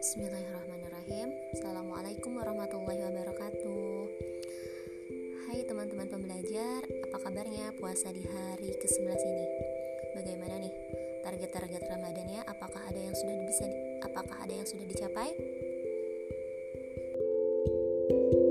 Bismillahirrahmanirrahim Assalamualaikum warahmatullahi wabarakatuh Hai teman-teman pembelajar Apa kabarnya puasa di hari ke-11 ini? Bagaimana nih? Target-target Ramadannya apakah ada yang sudah bisa apakah ada yang sudah dicapai? thank you